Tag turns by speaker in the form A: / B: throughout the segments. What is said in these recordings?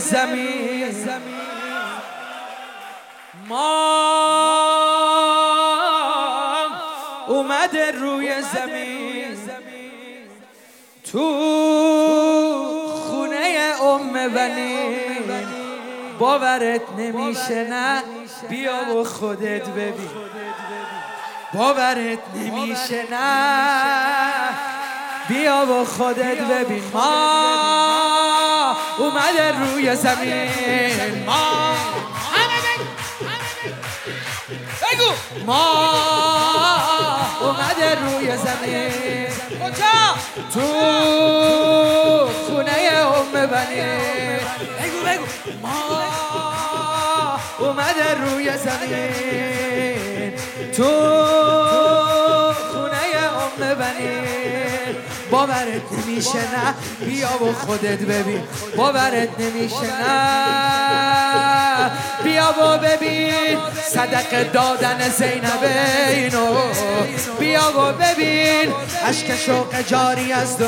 A: زمین. ما اومده روی زمین. تو خونه ام بنی باورت نمیشه نه؟ بیا و خودت ببین. باورت نمیشه نه؟ بیا و خودت ببین. ما اومده روی زمین. ما بگو. ما اومده روی زمین. کجا؟ تو خونه ام بنی. بگو بگو. ما اومده روی زمین. تو خونه ام بنی. باورت نمیشه نه. بیا و خودت ببین. باورت نمیشه نه. بیا و ببین صدق دادن زینب اینو بیا و ببین عشق شوق جاری از دو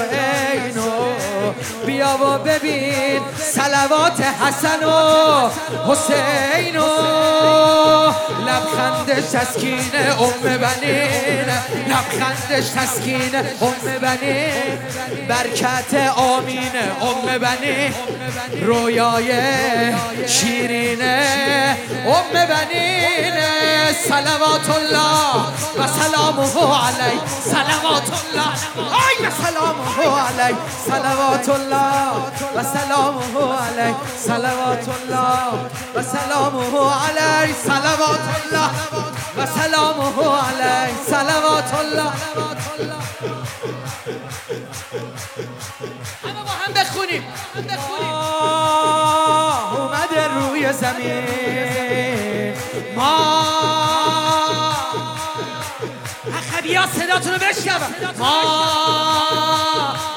A: اینو بیا و ببین سلوات حسن و حسینو لبخندش تسکین ام بنین. لبخندش تسکین ام بنین. برکت آمین ام بنین. رویای شیرین ام بنین سلوات الله و سلامه علی. سلوات الله. ای و سلامه علی. سلوات الله و سلامه علی. سلوات الله و سلامه علی. سلوات الله و سلامه علی. سلوات الله. همه با هم بخونیم. روی زمین. ما اخبی ها صداتون رو بشنوم. ما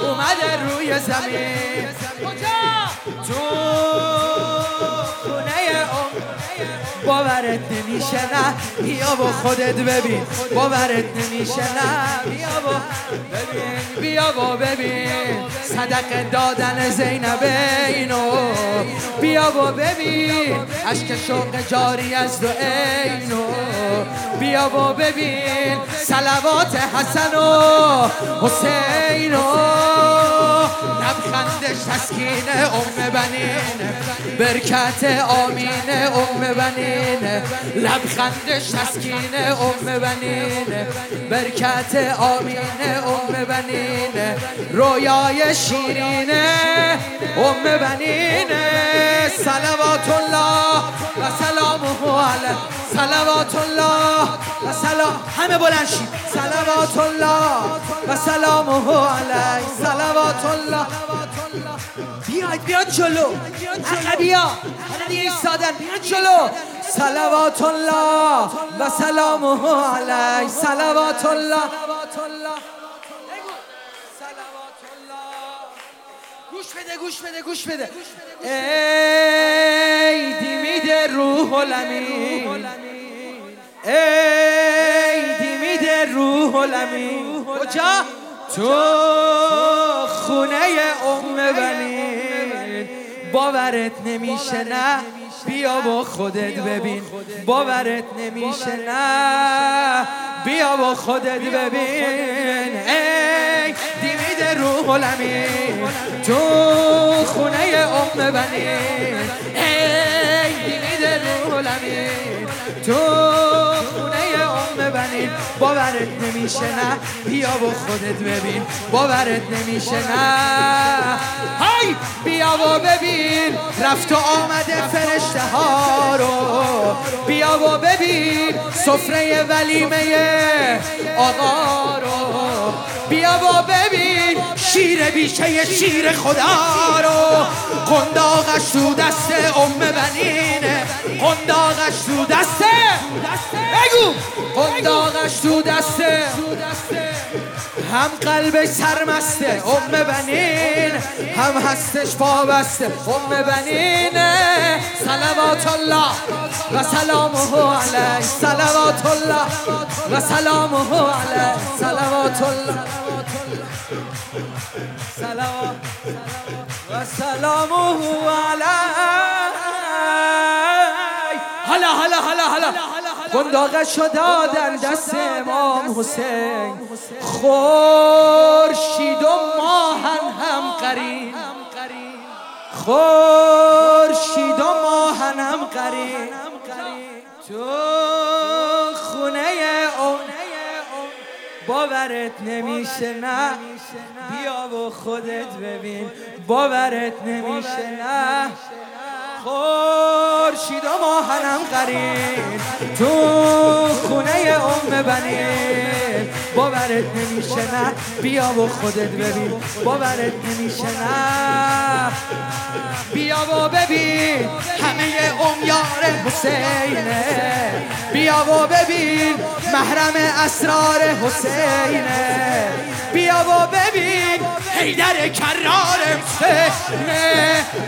A: اومده روی زمین. کجا؟ تو باورت نمیشه نه. بیا و خودت ببین. باورت نمیشه نه. بیا و ببین. بیا ببین. صدق دادن زینب اینو. بیا و ببین. عشق شوق جاری از دو اینو. بیا و ببین. سلوات حسن و حسینو لبخندش تسکین ام بنین برکت آمین ام بنین. لبخندش تسکین ام بنین برکت آمین ام بنین. رویای شیرین ام بنین. سلوات الله و سلامه علی سلوات الله و سلام. همه بلند شید. سلوات الله و سلامه علی سلوات الله. بیاید بیاد جلو. عقبیا حالا دیگه ایستادن. بیاد جلو. سلوات الله و سلامه علی سلوات الله. گوش بده گوش بده گوش بده. ای دیمید روح الامین ای دیمید روح الامین. کجا؟ تو خونه ام بنین باورت نمیشه نه؟ بیا با خودت ببین. باورت نمیشه نه؟ بیا با خودت ببین. ای دیمید روح الامین. تو خونه ام بنین ای دیمید روح الامین. تو ام بنین باورت نمیشه نه. بیا و خودت ببین. باورت نمیشه نه. های بیا و ببین. رفت و آمده فرشته ها رو. بیا و ببین. سفره ولیمه آقا رو. بیا و ببین. شیر بیشه شیر خدا رو. قنداقش تو دست ام بنینه. قنداقش تو دسته بگو. قنداقش تو دسته هم قلبش سرمسته ام بنین. هم هستش پابسته ام بنین سلوات الله و سلامه علی سلوات الله و سلامه علی سلوات الله. سلام و سلامه علی حالا حالا حالا حالا. گنداغش دادن دست امام حسین. خورشید و ماهن هم قرین. خورشید و ماهن هم قرین. تو باورت نمیشه نه. بیا و خودت ببین. باورت نمیشه نه. خورشید و ماهنم قرین تو خونه ام بنی. باورت نمیشه نه. بیا و خودت ببین. باورت نمیشه نه. بیا و ببین همه امیار حسینه. بیا و ببین محرم اسرار حسینه. بیا و ببین حیدر کرار.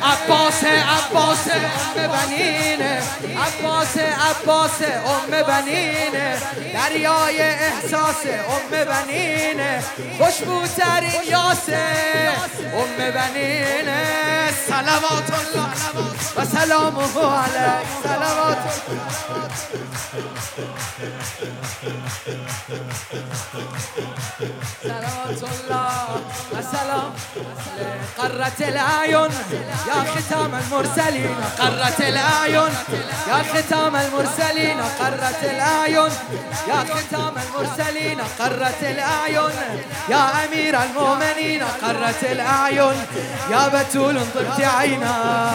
A: عباس عباس ام بنینه عباس عباس ام بنینه دریای احساس ام بنینه خوشبوترین یاسه ام بنینه سلامات الله و سلامه علیه. سلامات سلامة الله السلام قرة الأعين يا ختام المرسلين قرة الأعين يا ختام المرسلين قرة الأعين يا ختام المرسلين قرة الأعين يا أمير المؤمنين قرة الأعين يا بتول ضبت عينا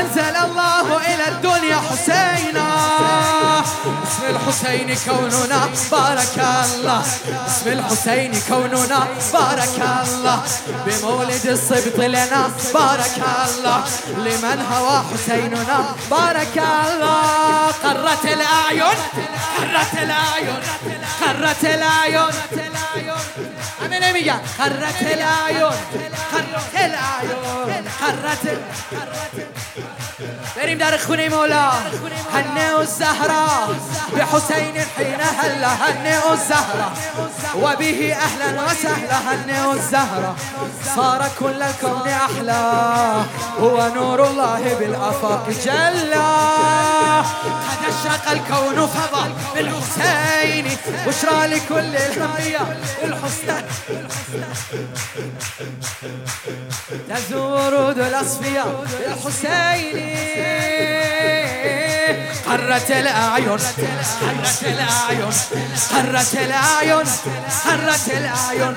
A: أنزل الله إلى الدنيا حسين حسینا اسم الحسين كوننا بارك الله. اسم الحسين كوننا بارك الله. بمولد الصبط لنا بارك الله. لمن هوى حسيننا بارك الله. قرت الأعين قرت الأعين قرت الأعين. همه نمیگن قرت الأعين قرت الأعين قرت بریم در خونه مولا. هني والزهرة. بحسين حين هلا هني والزهرة. وبه أهلا وسهلا هني والزهرة. صار كل الكون أحلى. هو نور الله بالأفاق جلّى قد اشرق الكون فضا بالحسين بشرى لكل الأنبياء الحسنى. تزور ورود الأصفياء الحسيني قرت الأعين قرت الأعين قرت الأعين قرت الأعين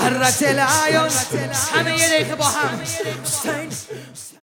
A: قرت الأعين همه یه با هم